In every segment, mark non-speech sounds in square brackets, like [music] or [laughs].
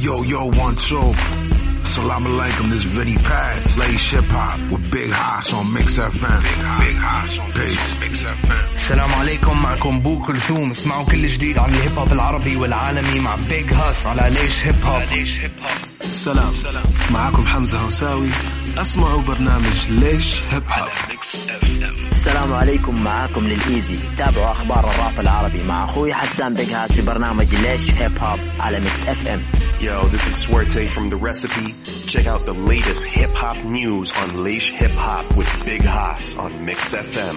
Yo, yo, one, two. Salam alaikum, this Viddy Pads, Ladies Hip Hop with Big Hoss on Mix FM. Big Hoss. On Peace. Mix FM. السلام عليكم معكم بو كلثوم. اسمعوا كل جديد عن الهيب هوب العربي والعالمي مع بيج هاس على ليش هيب هوب سلام. معكم حمزة هوساوي. أسمعوا برنامج ليش هيب هوب السلام عليكم معاكم للإيزي. تابعوا أخبار الراب العربي مع أخوي حسان بيج هاس في برنامج ليش هيب هوب على ميكس اف ام Yo, this is Suerte from The Recipe. Check out the latest hip hop news on Leish Hip Hop with Big Haas on Mix FM.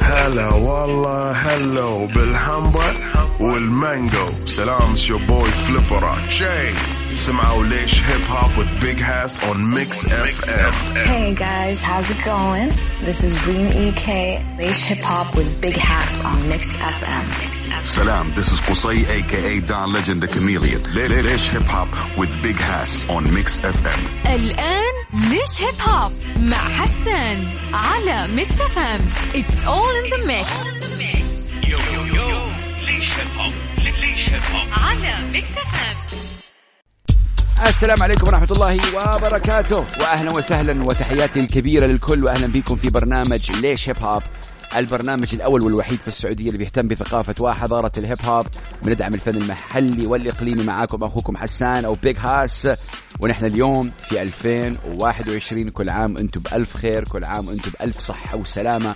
هلا والله هلو بالحمرا والمانجو سلام your boy Flipper Jay سمعوا ليش هيب هوب with Big Hass on Mix FM Hey guys, how's it going? This is Reem EK, Leish Hip Hop with Big Hass on Mix FM. Salam, this is Qusay aka Don Legend the Chameleon. Lesh Hip Hop with Big Hass on Mix FM. الآن ليش هيب هوب مع حسان على اف ام It's all in the mix. يو يو يو ليش هيب هوب ليش هيب هوب على ام السلام عليكم ورحمة الله وبركاته. وأهلا وسهلا وتحياتي الكبيرة للكل وأهلا بكم في برنامج ليش هيب هوب البرنامج الأول والوحيد في السعودية اللي بيهتم بثقافة وحضارة الهيب هوب بندعم الفن المحلي والإقليمي معاكم أخوكم حسان أو بيج هاس ونحن اليوم في 2021 كل عام أنتم بألف خير كل عام أنتم بألف صحة وسلامة.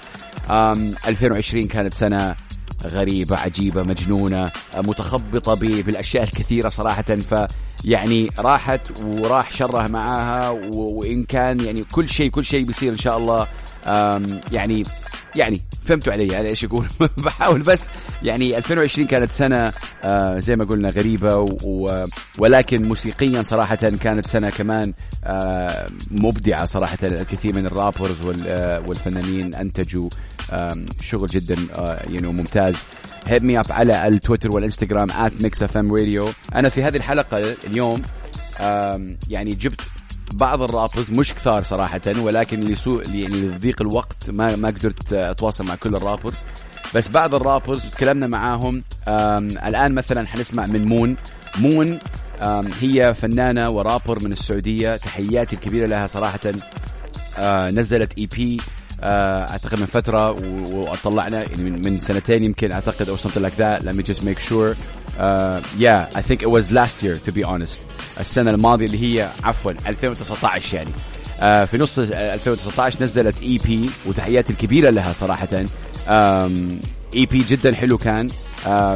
أم 2020 كانت سنة غريبة عجيبة مجنونة متخبطة بالأشياء الكثيرة صراحة. فيعني راحت وراح شرها معاها وإن كان يعني كل شيء كل شيء بيصير إن شاء الله. يعني يعني فهمتوا علي أنا إيش أقول [laughs] بحاول بس يعني 2020 كانت سنة آه زي ما قلنا غريبة و و ولكن موسيقيا صراحة كانت سنة كمان آه مبدعة صراحة الكثير من ال rappers وال آه والفنانين أنتجوا شغل جدا آه يعني ممتاز. hit me up على التويتر والإنستغرام @mixfmradio. أنا في هذه الحلقة اليوم يعني جبت بعض ال rappers مش كثار صراحة ولكن لسوء يعني لضيق الوقت ما ما قدرت أتواصل مع كل ال rappers بس بعض ال rappers تكلمنا معاهم الآن مثلا حنسمع من مون. مون هي فنانة ورابر من السعودية تحياتي الكبيرة لها صراحة. آه نزلت EP آه أعتقد من فترة وطلعنا يعني من, من سنتين يمكن أعتقد أو something like that. Let me just make sure. uh, yeah I think it was last year to be honest. السنة الماضية اللي هي عفوا 2019 يعني. آه في نص 2019 نزلت EP وتحياتي الكبيرة لها صراحة. EP جدا حلو كان. آه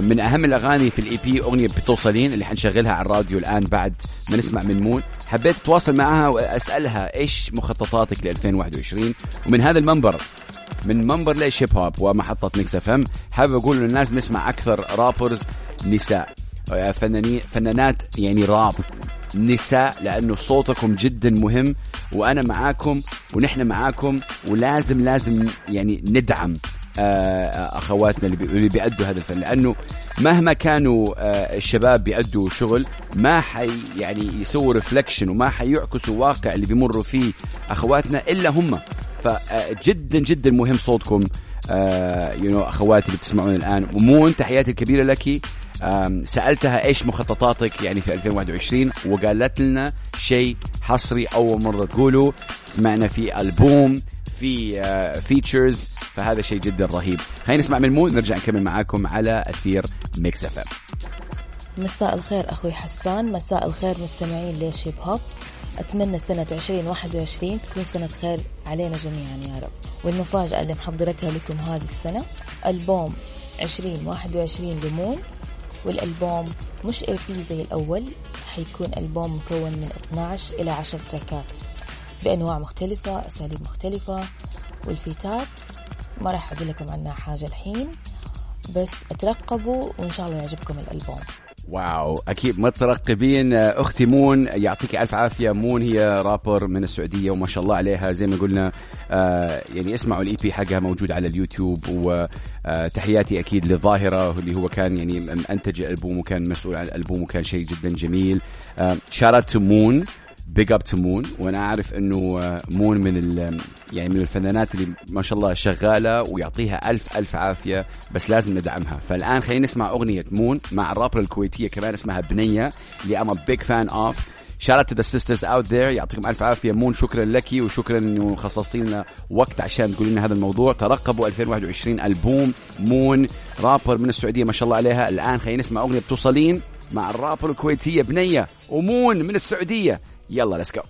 من أهم الأغاني في ال EP أغنية بتوصلين اللي حنشغلها على الراديو الآن بعد ما نسمع من مون. حبيت أتواصل معها وأسألها إيش مخططاتك ل 2021 ومن هذا المنبر من منبر ليش Hip Hop ومحطة Mix FM حابب أقول للناس نسمع أكثر rappers نساء. آه، فنانين فنانات يعني راب نساء لأنه صوتكم جدا مهم وأنا معاكم ونحن معاكم ولازم لازم يعني ندعم آه، أخواتنا اللي بي- اللي بيأدوا هذا الفن. لأنه مهما كانوا آه، الشباب بيأدوا شغل ما حي يعني يسووا reflection وما حيعكسوا واقع اللي بيمروا فيه أخواتنا إلا هم. فجدا جدا مهم صوتكم you know أخواتي اللي بتسمعون الآن. ومون تحياتي الكبيرة لك. سألتها إيش مخططاتك يعني في 2021 وقالت لنا شيء حصري أول مرة تقوله. سمعنا في ألبوم في features فهذا شيء جدا رهيب. خلينا نسمع من مون نرجع نكمل معاكم على أثير Mix F مساء الخير أخوي حسان مساء الخير مستمعين ليش Hip Hop أتمنى سنة 2021 تكون سنة خير علينا جميعا يا رب. والمفاجأة اللي محضرتها لكم هذه السنة ألبوم 2021 لمون والألبوم مش EP زي الأول حيكون ألبوم مكون من 12 إلى 10 تراكات. بأنواع مختلفة أساليب مختلفة والفيتات ما راح أقول لكم عنها حاجة الحين بس اترقبوا وإن شاء الله يعجبكم الألبوم. wow أكيد مترقبين. أختي مون يعطيك ألف عافية. مون هي رابر من السعودية وما شاء الله عليها. زي ما قلنا آه يعني اسمعوا ال EP حقها موجود على اليوتيوب وتحياتي أكيد للظاهره اللي هو كان يعني انتج الألبوم وكان مسؤول عن الألبوم وكان شيء جدا جميل. shout out to مون big up to مون وأنا عارف إنه آه، مون من ال يعني من الفنانات اللي ما شاء الله شغالة ويعطيها ألف ألف عافية بس لازم ندعمها. فالآن خلينا نسمع أغنية مون مع الرابر الكويتية كمان اسمها بنيه اللي I'm big fan of out to the sisters out there. يعطيكم ألف عافية مون شكرا لك وشكرا إنه خصصتي لنا وقت عشان تقولي لنا هذا الموضوع. ترقبوا 2021 ألبوم مون رابر من السعودية ما شاء الله عليها. الآن خلينا نسمع أغنية بتوصلين مع الرابر الكويتية بنيه ومون من السعودية. يلا let's go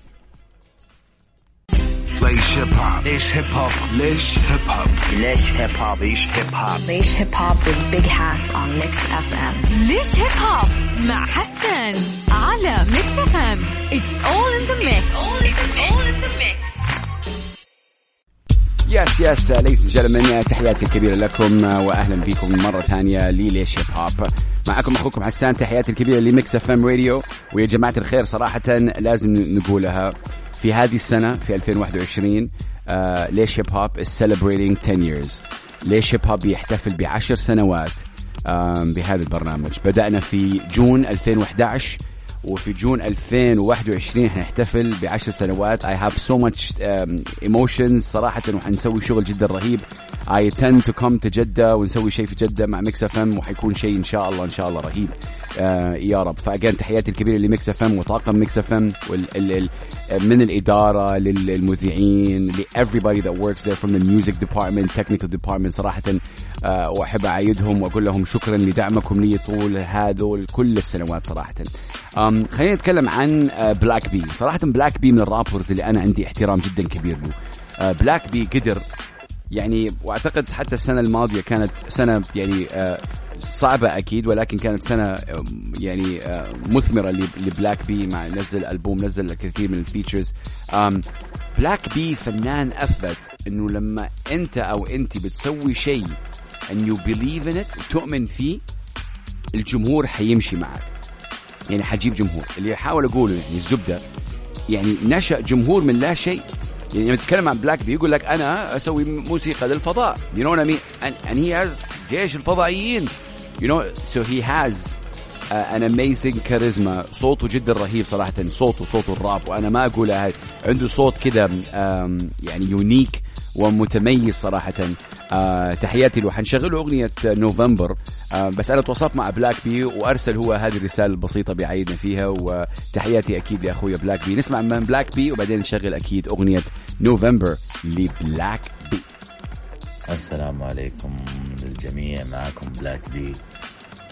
ليش هيب هوب ليش هيب هوب ليش هيب هوب ليش هيب هوب ليش هيب هوب Leish Hip Hop with Big Hass on Mix FM. ليش Hip Hop مع حسن على Mix FM it's all in the mix all in the mix. yes yes ladies and gentlemen تحياتي الكبيرة لكم واهلا بكم مرة ثانية لليش Hip Hop معكم أخوكم حسان تحياتي الكبيرة ل Mix FM راديو. ويا جماعة الخير صراحة لازم نقولها في هذه السنة في 2021 آه ليش Hip Hop is celebrating 10 years. ليش Hip Hop يحتفل بعشر سنوات آم، بهذا البرنامج. بدأنا في June 2011 وفي June 2021 حنحتفل بعشر سنوات. I have so much um, emotions صراحة وحنسوي شغل جدا رهيب. I intend to come to جدة ونسوي شيء في جدة مع Mix FM وحيكون شيء إن شاء الله إن شاء الله رهيب. آه يا رب. ف again تحياتي الكبيرة ل Mix FM وطاقم Mix FM من الإدارة للمذيعين ل everybody that works there from the music department technical department صراحة. آه وأحب أعايدهم وأقول لهم شكرا لدعمكم لي طول هذول كل السنوات صراحة. أم خلينا نتكلم عن Black B صراحة Black B من ال rappers اللي أنا عندي احترام جدا كبير له. Black B قدر يعني وأعتقد حتى السنة الماضية كانت سنة يعني آه، صعبة أكيد ولكن كانت سنة آه، يعني آه، مثمرة ل- ل Black B مع نزل ألبوم نزل الكثير من ال features. Black B فنان أثبت إنه لما أنت أو أنت بتسوي شيء and you believe in it وتؤمن فيه الجمهور حيمشي معك. يعني حجيب جمهور. اللي احاول أقوله يعني الزبدة يعني نشأ جمهور من لا شيء. يعني لما عن بلاك بي يقول لك أنا أسوي موسيقى للفضاء. I mean? And, and he has جيش الفضائيين. Know so he has uh, an amazing charisma. صوته جدا رهيب صراحة. صوته صوت الراب. وأنا ما أقولها عنده صوت كذا يعني unique ومتميز صراحة. آه تحياتي له حنشغل له أغنية نوفمبر. آه بس أنا تواصلت مع Black B وأرسل هو هذه الرسالة البسيطة بيعايدنا فيها وتحياتي أكيد يا Black B نسمع من Black B وبعدين نشغل أكيد أغنية نوفمبر ل Black B السلام عليكم للجميع. معكم Black B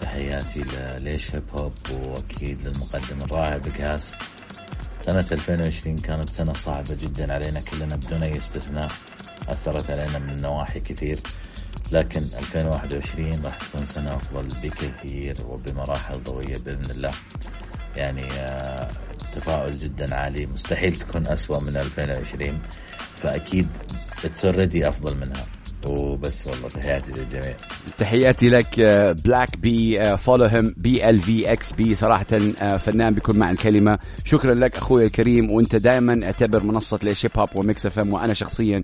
تحياتي لليش Hip Hop وأكيد للمقدم الرائع Big Hass. سنة 2020 كانت سنة صعبة جدا علينا كلنا بدون أي استثناء أثرت علينا من نواحي كثير. لكن 2021 راح تكون سنة أفضل بكثير وبمراحل ضوئية بإذن الله. يعني آه، تفاؤل جدا عالي مستحيل تكون أسوأ من 2020 فأكيد it's already أفضل منها. وبس والله تحياتي للجميع. تحياتي لك بلاك بي فولو هيم بي ال في إكس بي صراحة آه، فنان بكل معنى الكلمة. شكرا لك أخوي الكريم وأنت دائما اعتبر منصة ليش هيب هوب و Mix FM وأنا شخصيا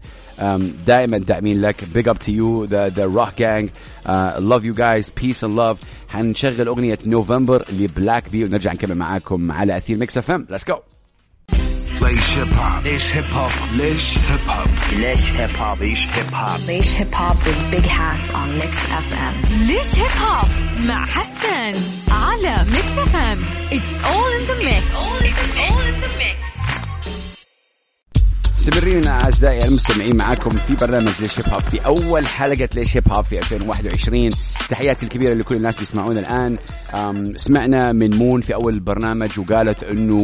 دائما داعمين لك. big up to you the the rock gang love you guys peace and love حنشغل أغنية نوفمبر ل Black B ونرجع نكمل معاكم على أثير Mix FM let's go ليش هيب هوب ليش هيب هوب ليش هيب هوب ليش هيب هوب ليش هيب هوب Leish Hip Hop with Big Hass on Mix FM. ليش هيب هوب مع حسن على Mix FM it's all in the mix مستمرين أعزائي المستمعين معاكم في برنامج ليش هيب هوب في أول حلقة ليش هيب هوب في 2021 تحياتي الكبيرة لكل الناس اللي يسمعونا الآن. سمعنا من مون في أول البرنامج وقالت إنه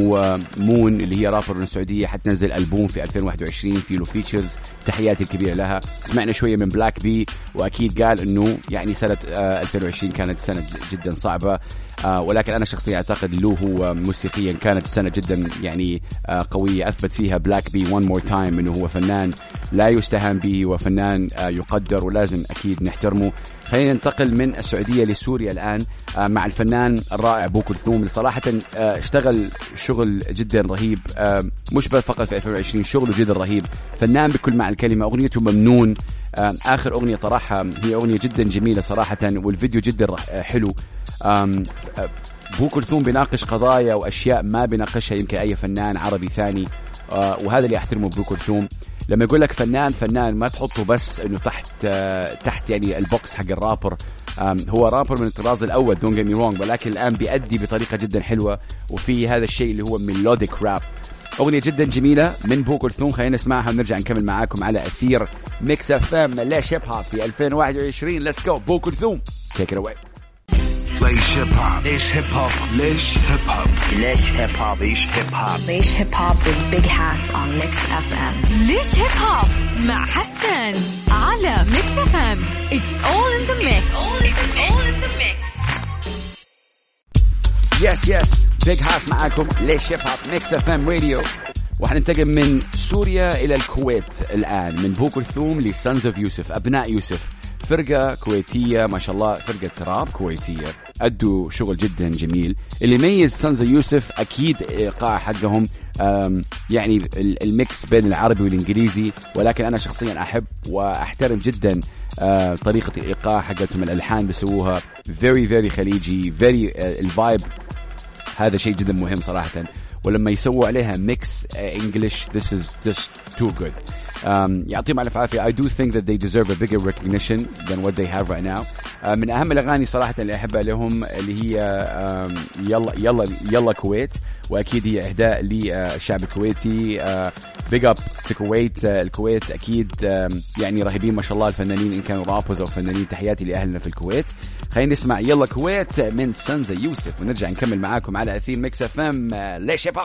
مون اللي هي رابر من السعودية حتنزل ألبوم في 2021 في له features تحياتي الكبيرة لها. سمعنا شوية من Black B وأكيد قال إنه يعني سنة آه، 2020 كانت سنة جدا صعبة. ولكن أنا شخصيا أعتقد له هو موسيقيا كانت سنة جدا يعني آه، قوية أثبت فيها Black B one more time إنه هو فنان لا يستهان به وفنان آه، يقدر ولازم أكيد نحترمه. خلينا ننتقل من السعودية لسوريا الآن آه، مع الفنان الرائع بو كلثوم اللي صراحة آه، اشتغل شغل جدا رهيب آه، مش فقط في 2020 شغله جدا رهيب. فنان بكل معنى الكلمة أغنيته ممنون آخر أغنية طرحها هي أغنية جدا جميلة صراحة والفيديو جدا آه، حلو. آه، بو كلثوم بيناقش قضايا وأشياء ما بيناقشها يمكن أي فنان عربي ثاني وهذا اللي احترمه بو كلثوم لما يقول لك فنان فنان ما تحطه بس إنه تحت آه، تحت يعني ال box حق الرابر. هو رابر من الطراز الأول don't get me wrong ولكن الآن بيأدي بطريقة جدا حلوة وفي هذا الشيء اللي هو melodic rap أغنية جدا جميلة من بو كلثوم خلينا نسمعها ونرجع نكمل معاكم على أثير Mix FM ليش هيب في 2021 let's go بو كلثوم take it away ليش هيب هوب ليش هيب هوب ليش هيب هوب ليش هيب هوب ليش هيب هوب Leish Hip Hop with Big Hass on Mix FM. ليش هيب هوب مع حسن على Mix FM it's all in the mix all in the mix. yes yes Big Hass معاكم. ليش هيب هوب Mix FM Radio وحننتقل من سوريا إلى الكويت الآن. من بو كلثوم ل Sons of Yusuf أبناء يوسف. فرقة كويتية ما شاء الله فرقة راب كويتية. أدوا شغل جدا جميل. اللي يميز Sons of Yusuf أكيد إيقاع حقهم يعني ال- ال mix بين العربي والإنجليزي. ولكن أنا شخصيا أحب وأحترم جدا آه، طريقة الإيقاع حقتهم. الألحان بيسووها very very خليجي very آه، ال vibe هذا شيء جدا مهم صراحة. ولما يسووا عليها mix English this is just too good. Um, يعطيهم ألف عافية. I do think that they deserve a bigger recognition than what they have right now. Uh, من أهم الأغاني صراحة اللي أحبها لهم اللي هي um, يلا يلا يلا كويت. وأكيد هي إهداء للشعب الكويتي big up to Kuwait الكويت أكيد um, يعني رهيبين ما شاء الله الفنانين إن كانوا rappers أو فنانين. تحياتي لأهلنا في الكويت. خلينا نسمع يلا كويت من Sons of Yusuf. ونرجع نكمل معاكم على أثير Mix FM. ليش هيب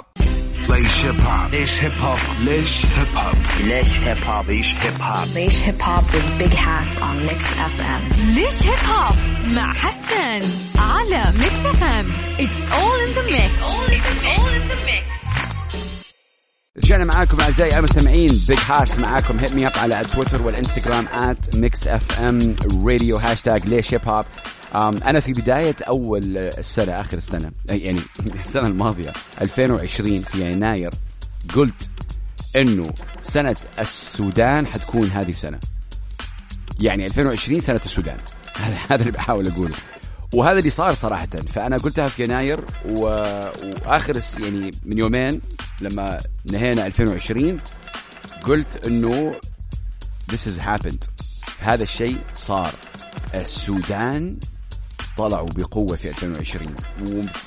ليش هيب هوب ليش هيب هوب ليش هيب هوب ليش هيب هوب ليش هيب هوب Leish Hip Hop with Big Hass on Mix FM. ليش هيب هوب مع حسن على Mix FM it's all in the mix all in the mix. رجعنا معاكم أعزائي المستمعين. Big Hass معاكم. hit me up على التويتر والانستغرام at Mix FM Radio hashtag ليش هيب هوب أنا في بداية أول السنة آخر السنة يعني [laughs] السنة الماضية 2020 في يناير قلت إنه سنة السودان حتكون هذه السنة. يعني 2020 سنة السودان. هذا [laughs] هذا اللي بحاول أقوله. وهذا اللي صار صراحة. فأنا قلتها في يناير و... وآخر الس- يعني من يومين لما نهينا 2020 قلت إنه this has happened. هذا الشيء صار. السودان طلعوا بقوة في 2020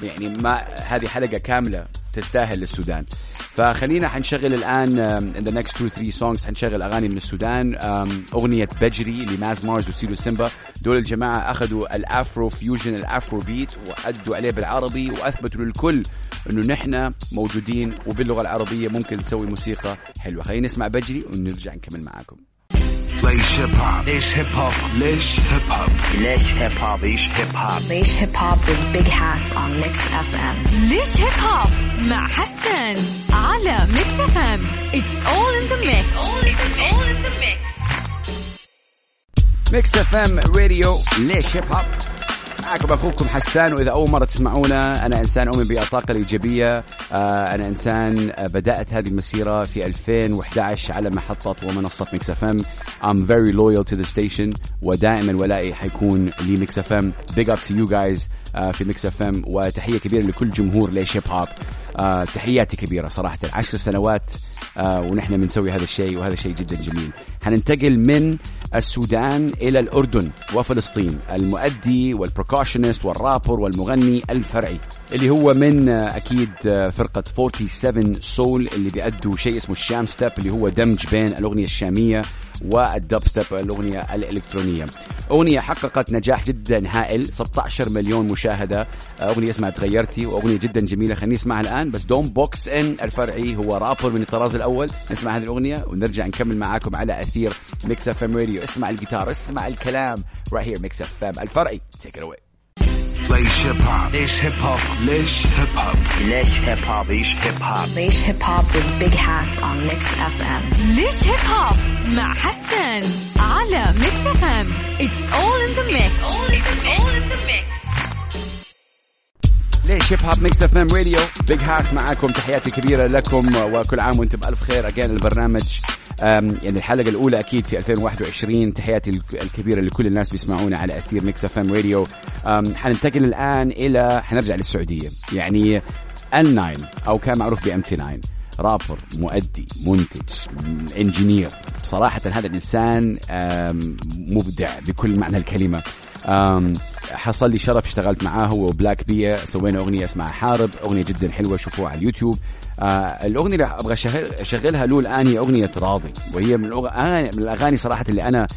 ويعني ما هذه حلقة كاملة تستاهل للسودان. فخلينا حنشغل um, in the next two three songs حنشغل أغاني من السودان. أغنية بجري لماز مارز وسيلو سيمبا. دول الجماعة أخذوا ال Afro fusion ال Afrobeat وأدوا عليه بالعربي وأثبتوا للكل إنه نحن موجودين وباللغة العربية ممكن نسوي موسيقى حلوة. خلينا نسمع بجري ونرجع نكمل معاكم. ليش هيب هوب ليش هيب هوب ليش هيب هوب ليش هيب هوب ليش هيب هوب Leish Hip Hop with Big Hass on Mix FM. ليش هيب هوب مع حسن على Mix FM it's all in the mix all in the mix. Mix FM Radio ليش هيب هوب معكم أخوكم حسان وإذا أول مرة تسمعونا أنا إنسان أؤمن بالطاقه الإيجابية. آه أنا إنسان آه بدأت هذه المسيرة في 2011 على محطة ومنصة Mix FM. I'm very loyal to the station ودائما ولائي حيكون ل Mix FM. Up to you guys آه في Mix FM وتحية كبيرة لكل جمهور ليش هيب هوب آه تحياتي كبيرة صراحة. عشر سنوات ونحن بنسوي هذا الشيء وهذا شيء جدا جميل. حننتقل من السودان إلى الأردن وفلسطين المؤدي وال percussionist وال rapper والمغني الفرعي اللي هو من آه، أكيد آه، فرقة 47Soul اللي بيأدوا شيء اسمه الشام step اللي هو دمج بين الأغنية الشامية والدب ستيب الأغنية الإلكترونية. أغنية حققت نجاح جدا هائل 16 مليون مشاهدة. أغنية اسمها تغيرتي وأغنية جدا جميلة. خليني نسمعها الآن بس don't box in الفرعي هو رابر من الطراز الأول. نسمع هذه الأغنية ونرجع نكمل معاكم على أثير Mix FM راديو اسمع الجيتار اسمع الكلام. Right here Mix FM الفرعي take it away. ليش هيب هوب ليش هيب هوب ليش هيب هوب ليش هيب هوب ليش هيب هوب Leish Hip Hop with Big Hass on Mix FM. ليش هيب هوب مع حسن على Mix FM it's all in the mix all in the mix. ليش هيب هوب Mix FM راديو Big Hass معاكم. تحياتي كبيرة لكم. وكل عام وأنتم بألف خير. again البرنامج يعني الحلقة الأولى أكيد في 2021 تحياتي الك- الكبيرة لكل الناس بيسمعونا على أثير Mix FM راديو حننتقل الآن إلى حنرجع للسعودية. يعني ال 9 أو كان معروف ب MT9 rapper مؤدي منتج engineer صراحة هذا الإنسان مبدع بكل معنى الكلمة. حصل لي شرف اشتغلت معاه هو وبلاك بيا سوينا أغنية اسمها حارب أغنية جدا حلوة شوفوها على اليوتيوب. آه الأغنية اللي أبغى أشغل- أشغلها له الآن هي أغنية راضي وهي من, من الأغاني صراحة اللي أنا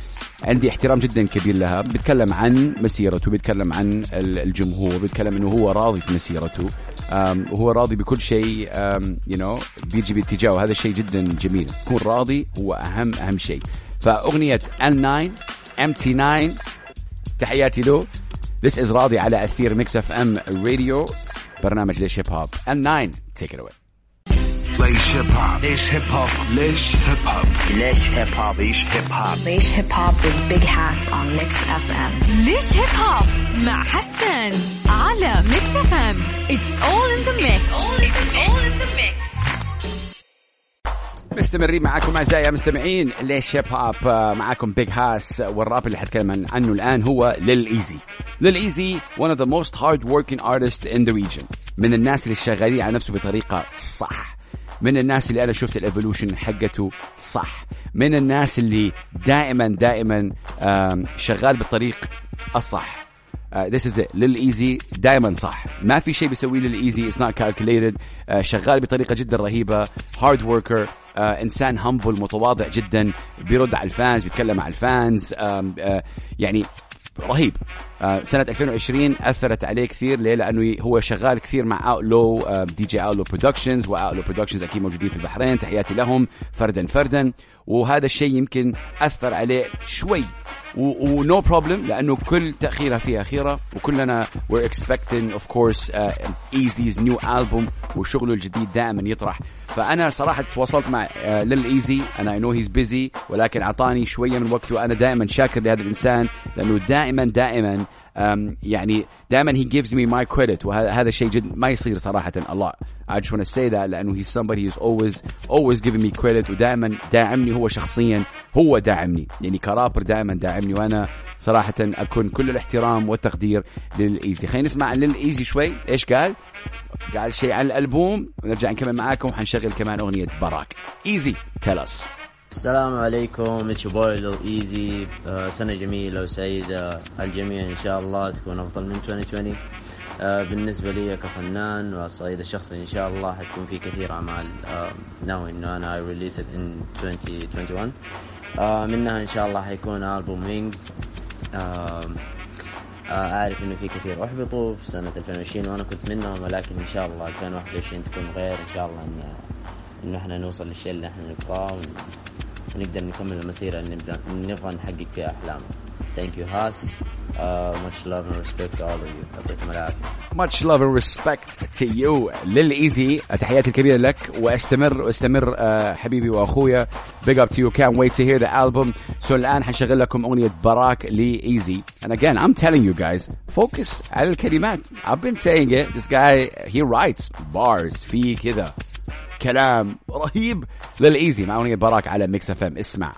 عندي احترام جدا كبير لها. بيتكلم عن مسيرته بيتكلم عن ال- الجمهور بيتكلم إنه هو راضي في مسيرته. وهو راضي بكل شيء you know بيجي باتجاهه. هذا شيء جدا جميل. تكون راضي هو اهم أهم شيء. فأغنية ال 9 MT9 تحياتي له. This is راضي على أثير Mix FM راديو برنامج ليش هيب هوب ال 9 take it away ليش هيب هوب ليش هيب هوب ليش هيب هوب ليش هيب هوب Leish Hip Hop. Leish Hip Hop with Big Hass on Mix FM. ليش هيب هوب مع حسن على Mix FM it's all in the mix all in the mix. مستمرين معاكم أعزائي المستمعين. ليش هيب هوب معاكم Big Hass والراب اللي حتكلم عن- عنه الآن هو Lil Eazy Lil Eazy one of the most hard working artists in the region. من الناس اللي شغالين على نفسه بطريقة صح. من الناس اللي أنا شفت ال evolution حقته صح. من الناس اللي دائما دائما شغال بالطريق الصح. this is Lil Eazy دائما صح. ما في شيء بيسويه Lil Eazy it's not calculated شغال بطريقة جدا رهيبة. hard worker إنسان humble متواضع جدا. بيرد على ال fans بيتكلم مع ال fans. آم، آه، يعني رهيب. آه، سنة 2020 أثرت عليه كثير. ليه؟ لأنه هو شغال كثير مع Outlaw DJ Outlaw Productions و Outlaw Productions أكيد موجودين في البحرين. تحياتي لهم. فردا فردا. وهذا الشيء يمكن أثر عليه شوي. و no problem لأنه كل تأخيرة فيها خيره وكلنا we're of course uh, Eazy's new album وشغله الجديد دائما يطرح. فأنا صراحة تواصلت مع لل ايزي أنا I know he's busy ولكن أعطاني شوية من وقته وأنا دائما شاكر لهذا الإنسان لأنه دائما دائما يعني دائما he gives me my credit. وهذا هذا شيء جد ما يصير صراحة. a lot I just want to say that لأنه he's somebody who's always always giving me credit. ودائما داعمني هو شخصيا. هو داعمني. يعني كرابر دائما داعمني. وأنا صراحة أكون كل الاحترام والتقدير للإيزي. خلينا نسمع عن للإيزي شوي. إيش قال؟ قال شيء عن الألبوم. ونرجع نكمل معاكم. وحنشغل كمان أغنية براك. إيزي us. السلام عليكم. اتش بوي لو ايزي سنة جميلة وسعيدة الجميع إن شاء الله تكون أفضل من 2020 آه، بالنسبة لي كفنان وعلى الصعيد الشخصي إن شاء الله حتكون في كثير أعمال. ناوي انه أنا ريليس ان 2021 آه، منها إن شاء الله حيكون ألبوم وينجز أعرف إنه في كثير احبطوا في سنة 2020 وأنا كنت منهم ولكن إن شاء الله 2021 تكون غير إن شاء الله إن إنه إحنا نوصل للشيء اللي إحنا نبغاه ون- ونقدر نكمل المسيرة اللي نبغى نحقق فيها أحلامنا. Thank you هاس. Uh, much love and respect to all of you. يعطيكم العافية. much love and respect to you. للإيزي تحياتي الكبيرة لك. واستمر واستمر آه، حبيبي وأخويا. Big up to you. Can't wait to hear the album. So الآن حنشغل لكم أغنية براك ل Eazy and again I'm telling you guys focus على الكلمات. I've been saying it. This guy he writes bars. في كذا كلام رهيب. Lil Eazy مع أغنية براك على Mix FM اسمع.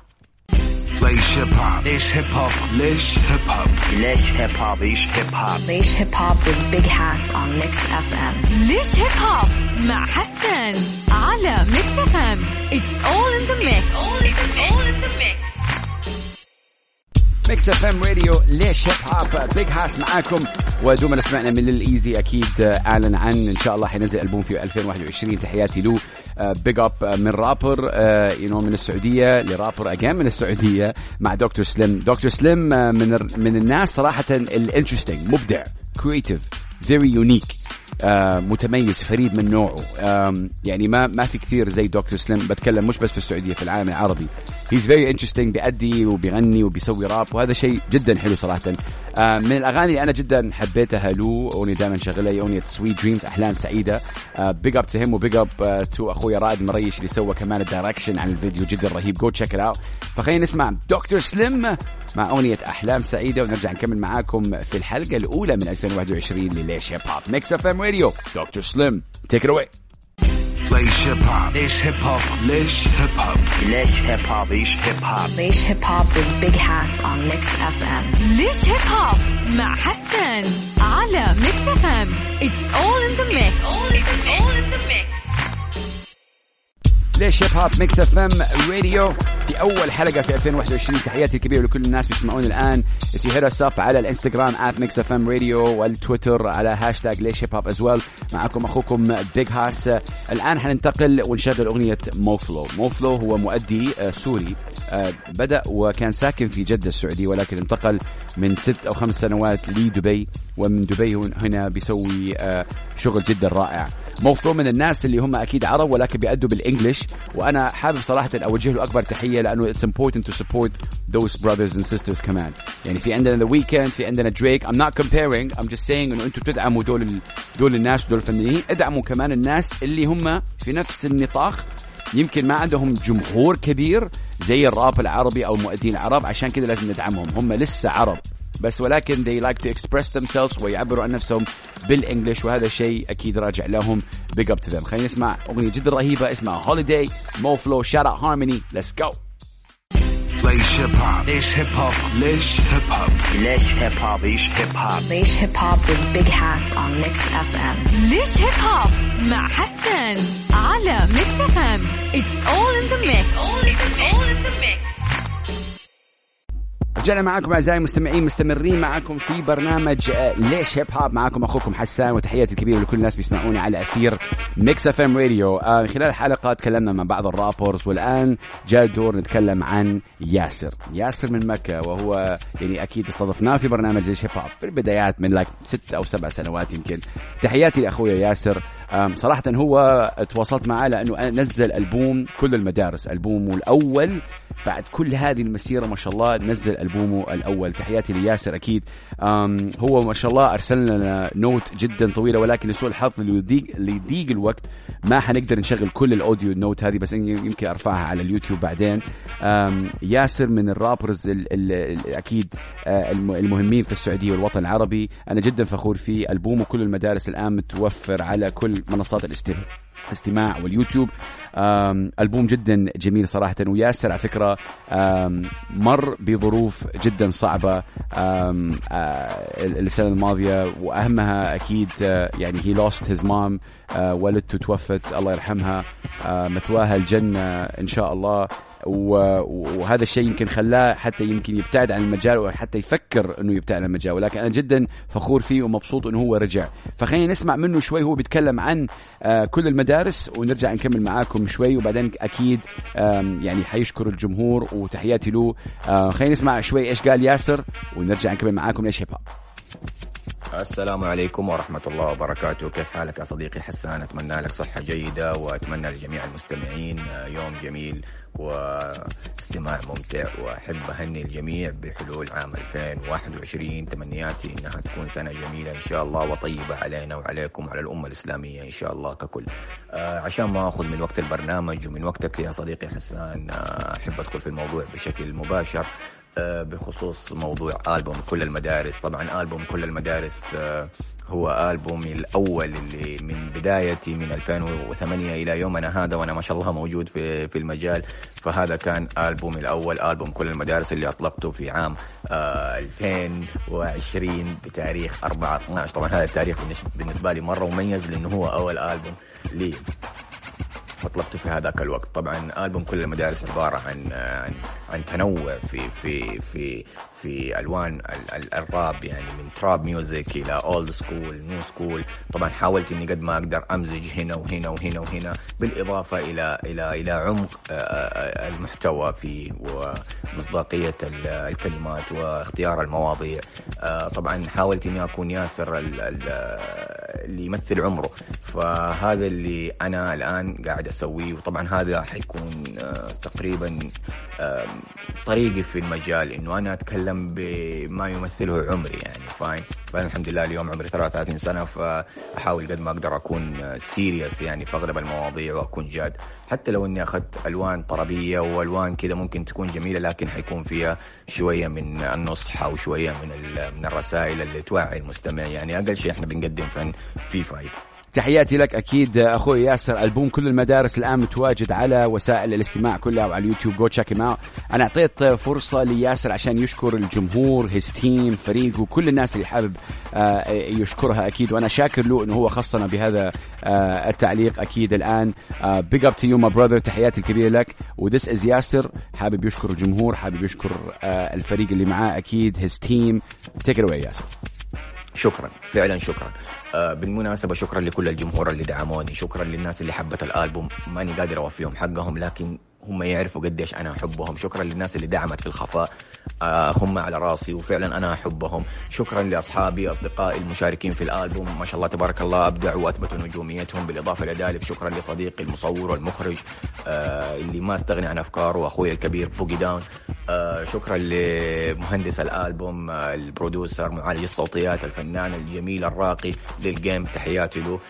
ليش هيب هوب ليش هيب هوب ليش هيب هوب ليش هيب هوب Leish Hip Hop. Leish Hip Hop with Big Hass on Mix FM. ليش هيب هوب مع حسن على Mix FM it's all in the mix all in the mix. Mix FM راديو ليش هيب هوب Big Hass معاكم. ودوما سمعنا من Lil Eazy أكيد آه، أعلن عن إن شاء الله حينزل ألبوم في 2021 تحياتي له big up من rapper you know من السعودية ل rapper again من السعودية مع دكتور سليم دكتور سليم آه، من من الناس صراحة ال interesting مبدع creative very unique آه، متميز فريد من نوعه. يعني ما ما في كثير زي دكتور سليم بتكلم مش بس في السعودية في العالم العربي. he's very interesting بيأدي وبيغني وبيسوي راب وهذا شيء جدا حلو صراحة. آه، من الأغاني اللي أنا جدا حبيتها له أغنية دائما شغلها هي أغنية Sweet Dreams أحلام سعيدة. big up to him و big up to اخويا رائد مريش اللي سوى كمان ال direction عن الفيديو جدا رهيب. go check out فخلينا نسمع دكتور سليم مع أغنية أحلام سعيدة ونرجع نكمل معاكم في الحلقة الأولى من 2021 لليش هيب هوب ميكس اف ام راديو دكتور سليم take it away ليش هيب هوب ليش هيب هوب ليش هيب هوب ليش هيب هوب ليش هيب هوب Leish Hip Hop with Big Hass on Mix FM. ليش هيب هوب مع حسن على ميكس اف ام it's all in the mix ليش هيب هوب ميكس اف ام راديو في أول حلقة في 2021 تحياتي الكبيره لكل الناس بيسمعون الآن. في hit us up على الإنستغرام at ميكس اف ام راديو والتويتر على هاشتاج ليش هيب هوب as well معكم أخوكم بيج هاس الآن حننتقل ونشغل أغنية موفلو موفلو هو مؤدي آه، sorry آه، بدأ وكان ساكن في جدة السعودية ولكن انتقل من ست أو خمس سنوات لدبي. ومن دبي هنا بيسوي آه، شغل جدا رائع. موفلو من الناس اللي هم أكيد عرب ولكن بيأدوا بال English وأنا حابب صراحة أوجه له أكبر تحية لأنه it's important to support those brothers and sisters كمان. يعني في عندنا The Weeknd في عندنا دريك I'm not comparing I'm just saying إنه أنتم تدعموا دول ال- دول الناس ودول الفنانين. ادعموا كمان الناس اللي هم في نفس النطاق. يمكن ما عندهم جمهور كبير زي الراب العربي أو المؤدين العرب عشان كذا لازم ندعمهم. هم لسه عرب. بس ولكن they like to express themselves ويعبروا عن نفسهم بال English وهذا شيء أكيد راجع لهم big up to them. خلينا نسمع أغنية جدا رهيبة اسمها holiday مو فلو shout out harmony let's go. ليش هيب هوب ليش هيب هوب ليش هيب هوب ليش هيب هوب ليش هيب هوب Leish Hip Hop with Big Hass on Mix FM. ليش هيب هوب مع حسن على ميكس اف ام it's all in the mix رجعنا معاكم أعزائي المستمعين مستمرين معاكم في برنامج آه، ليش هيب هوب معاكم أخوكم حسان وتحياتي الكبيرة لكل الناس بيسمعوني على أثير ميكس اف ام راديو خلال الحلقة تكلمنا مع بعض ال rappers والآن جاء الدور نتكلم عن ياسر. ياسر من مكة وهو يعني أكيد استضفناه في برنامج ليش هيب هوب في البدايات من like ست أو سبع سنوات يمكن. تحياتي لأخويا ياسر. صراحة هو تواصلت معاه لأنه نزل ألبوم كل المدارس ألبومه الأول. بعد كل هذه المسيرة ما شاء الله نزل ألبومه الأول. تحياتي لياسر أكيد. هو ما شاء الله أرسل لنا note جدا طويلة ولكن لسوء الحظ لضيق لضيق الوقت. ما حنقدر نشغل كل ال audio note هذه بس يمكن أرفعها على اليوتيوب بعدين. ياسر من ال rappers ال ال ال أكيد الم- المهمين في السعودية والوطن العربي. أنا جدا فخور فيه ألبومه. كل المدارس الآن متوفر على كل منصات الاستماع استماع واليوتيوب ألبوم جدا جميل صراحة وياسر على فكرة مر بظروف جدا صعبة. السنة الماضية وأهمها أكيد يعني lost his mom آه، والدته توفت الله يرحمها. مثواها الجنة إن شاء الله. وهذا الشيء يمكن خلاه حتى يمكن يبتعد عن المجال أو حتى يفكر إنه يبتعد عن المجال. ولكن أنا جدا فخور فيه ومبسوط إنه هو رجع. فخلينا نسمع منه شوي. هو بيتكلم عن آه، كل المدارس ونرجع نكمل معاكم شوي. وبعدين أكيد يعني حيشكر الجمهور وتحياتي له. آه، خلينا نسمع شوي إيش قال ياسر ونرجع نكمل معاكم ليش هيب السلام عليكم ورحمة الله وبركاته. كيف حالك يا صديقي حسان؟ أتمنى لك صحة جيدة وأتمنى لجميع المستمعين يوم جميل. واستماع ممتع وأحب أهني الجميع بحلول عام 2021 تمنياتي إنها تكون سنة جميلة إن شاء الله وطيبة علينا وعليكم وعلى الأمة الإسلامية إن شاء الله ككل. آه، عشان ما أخذ من وقت البرنامج ومن وقتك يا صديقي حسان آه، أحب أدخل في الموضوع بشكل مباشر آه، بخصوص موضوع ألبوم كل المدارس. طبعا ألبوم كل المدارس آه، هو ألبومي الأول اللي من بدايتي من 2008 إلى يومنا هذا وأنا ما شاء الله موجود في في المجال. فهذا كان ألبومي الأول ألبوم كل المدارس اللي أطلقته في عام آه 2020 بتاريخ 4 12 طبعا هذا التاريخ بالنسبة لي مرة مميز لأنه هو أول ألبوم لي. اطلقته في هذاك الوقت. طبعا ألبوم كل المدارس عبارة عن عن, عن تنوع في في في في ألوان ال- ال- الراب يعني من trap music إلى old school new school. طبعا حاولت إني قد ما أقدر أمزج هنا وهنا وهنا وهنا بالإضافة إلى إلى إلى عمق آه، آه، المحتوى فيه ومصداقيه ال- الكلمات واختيار المواضيع. آه، طبعا حاولت إني أكون ياسر ال- ال- اللي يمثل عمره. فهذا اللي أنا الآن قاعد أسويه. وطبعا هذا حيكون آه، تقريبا طريقي في المجال إنه أنا أتكلم بما يمثله عمري يعني fine فأنا الحمد لله اليوم عمري 33 سنة فأحاول قد ما أقدر أكون serious يعني في أغلب المواضيع وأكون جاد. حتى لو إني أخذت ألوان طربية وألوان كذا ممكن تكون جميلة لكن حيكون فيها شوية من النصح أو شوية من من الرسائل اللي توعي المستمع يعني. أقل شيء إحنا بنقدم فن في فايدة. تحياتي لك أكيد أخوي ياسر. ألبوم كل المدارس الآن متواجد على وسائل الاستماع كلها وعلى اليوتيوب. go check out. أنا أعطيت فرصة لياسر عشان يشكر الجمهور his team فريقه كل الناس اللي حابب آه، يشكرها أكيد. وأنا شاكر له إنه هو خصنا بهذا آه، التعليق أكيد الآن. big up to you my brother تحياتي الكبيرة لك. و this is ياسر. حابب يشكر الجمهور حابب يشكر آه، الفريق اللي معاه أكيد هيز تيم تيك ياسر. شكرا فعلا شكرا. آه بالمناسبة شكرا لكل الجمهور اللي دعموني شكرا للناس اللي حبت الألبوم. ماني قادر أوفيهم حقهم لكن هم يعرفوا قديش أنا أحبهم. شكرا للناس اللي دعمت في الخفاء. آه هم على راسي وفعلا أنا أحبهم. شكرا لأصحابي أصدقائي المشاركين في الألبوم. ما شاء الله تبارك الله أبدعوا وأثبتوا نجوميتهم بالإضافة لذلك شكرا لصديقي المصور والمخرج آه اللي ما استغني عن أفكاره واخوي الكبير بوجي داون. آه شكرا لمهندس الألبوم ال producer معالج الصوتيات الفنان الجميل الراقي للجيم. تحياتي له.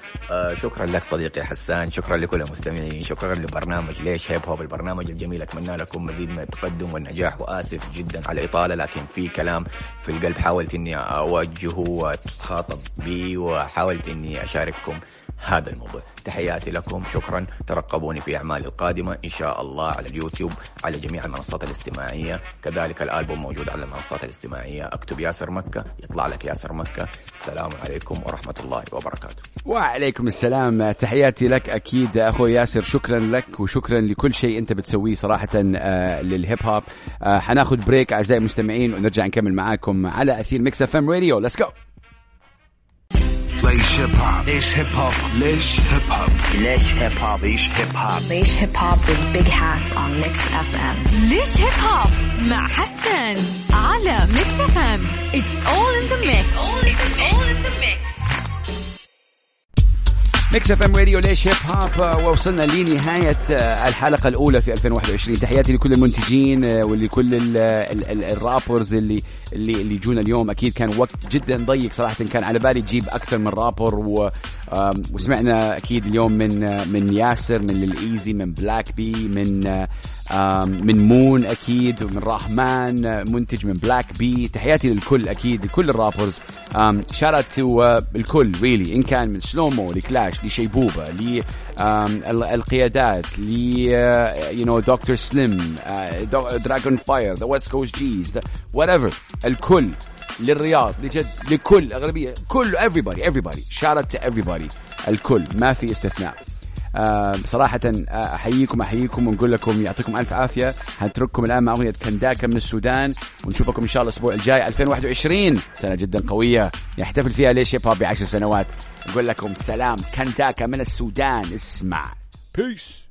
شكرا لك صديقي حسان. شكرا لكل المستمعين. شكرا لبرنامج ليش هيب هوب البرنامج. البرنامج الجميل أتمنى لكم مزيد من التقدم والنجاح وآسف جدا على الإطالة لكن في كلام في القلب حاولت إني أوجهه وأتخاطب به وحاولت إني أشارككم هذا الموضوع. تحياتي لكم شكرا. ترقبوني في أعمالي القادمة. إن شاء الله على اليوتيوب على جميع المنصات الاجتماعية كذلك الألبوم موجود على المنصات الاجتماعية أكتب ياسر مكة يطلع لك ياسر مكة. السلام عليكم ورحمة الله وبركاته. وعليكم السلام. تحياتي لك أكيد أخوي ياسر. شكرا لك وشكرا لكل شيء أنت بتسويه صراحة آه، للهيب هوب. آه، حناخد break أعزائي المستمعين ونرجع نكمل معاكم على أثير ميكس أف إم راديو. let's go ليش هيب هوب ليش هيب هوب ليش هيب هوب ليش هيب هوب ليش هيب هوب ليش هيب هوب with Big Hass on Mix FM ليش هيب هوب مع حسن على ميكس اف ام it's all in the mix all in the mix. ميكس اف ام راديو ليش هيب هوب ووصلنا لنهاية آه، الحلقة الأولى في 2021 تحياتي لكل المنتجين آه، ولكل ال- ال- ال- ال rappers اللي اللي اللي جونا اليوم. أكيد كان وقت جدا ضيق صراحة. كان على بالي تجيب أكثر من رابر وسمعنا أكيد اليوم من من ياسر من الايزي من بلاك بي من من مون أكيد ومن رحمن منتج من بلاك بي تحياتي للكل أكيد لكل ال rappers shout out to الكل really إن كان من سلومو لكلاش لشيبوبه للقيادات ل you know دكتور سليم Dragon Fire the West Coast Gs whatever الكل. للرياض لجد لكل أغلبية كل everybody everybody to everybody الكل ما في استثناء. آه صراحة أحييكم أحييكم ونقول لكم يعطيكم ألف عافية. هنترككم الآن مع أغنية كنداكا من السودان ونشوفكم إن شاء الله الأسبوع الجاي 2021 سنة جدا قوية يحتفل فيها ليش Hip Hop بعشر سنوات. نقول لكم سلام كنداكا من السودان. اسمع. بيس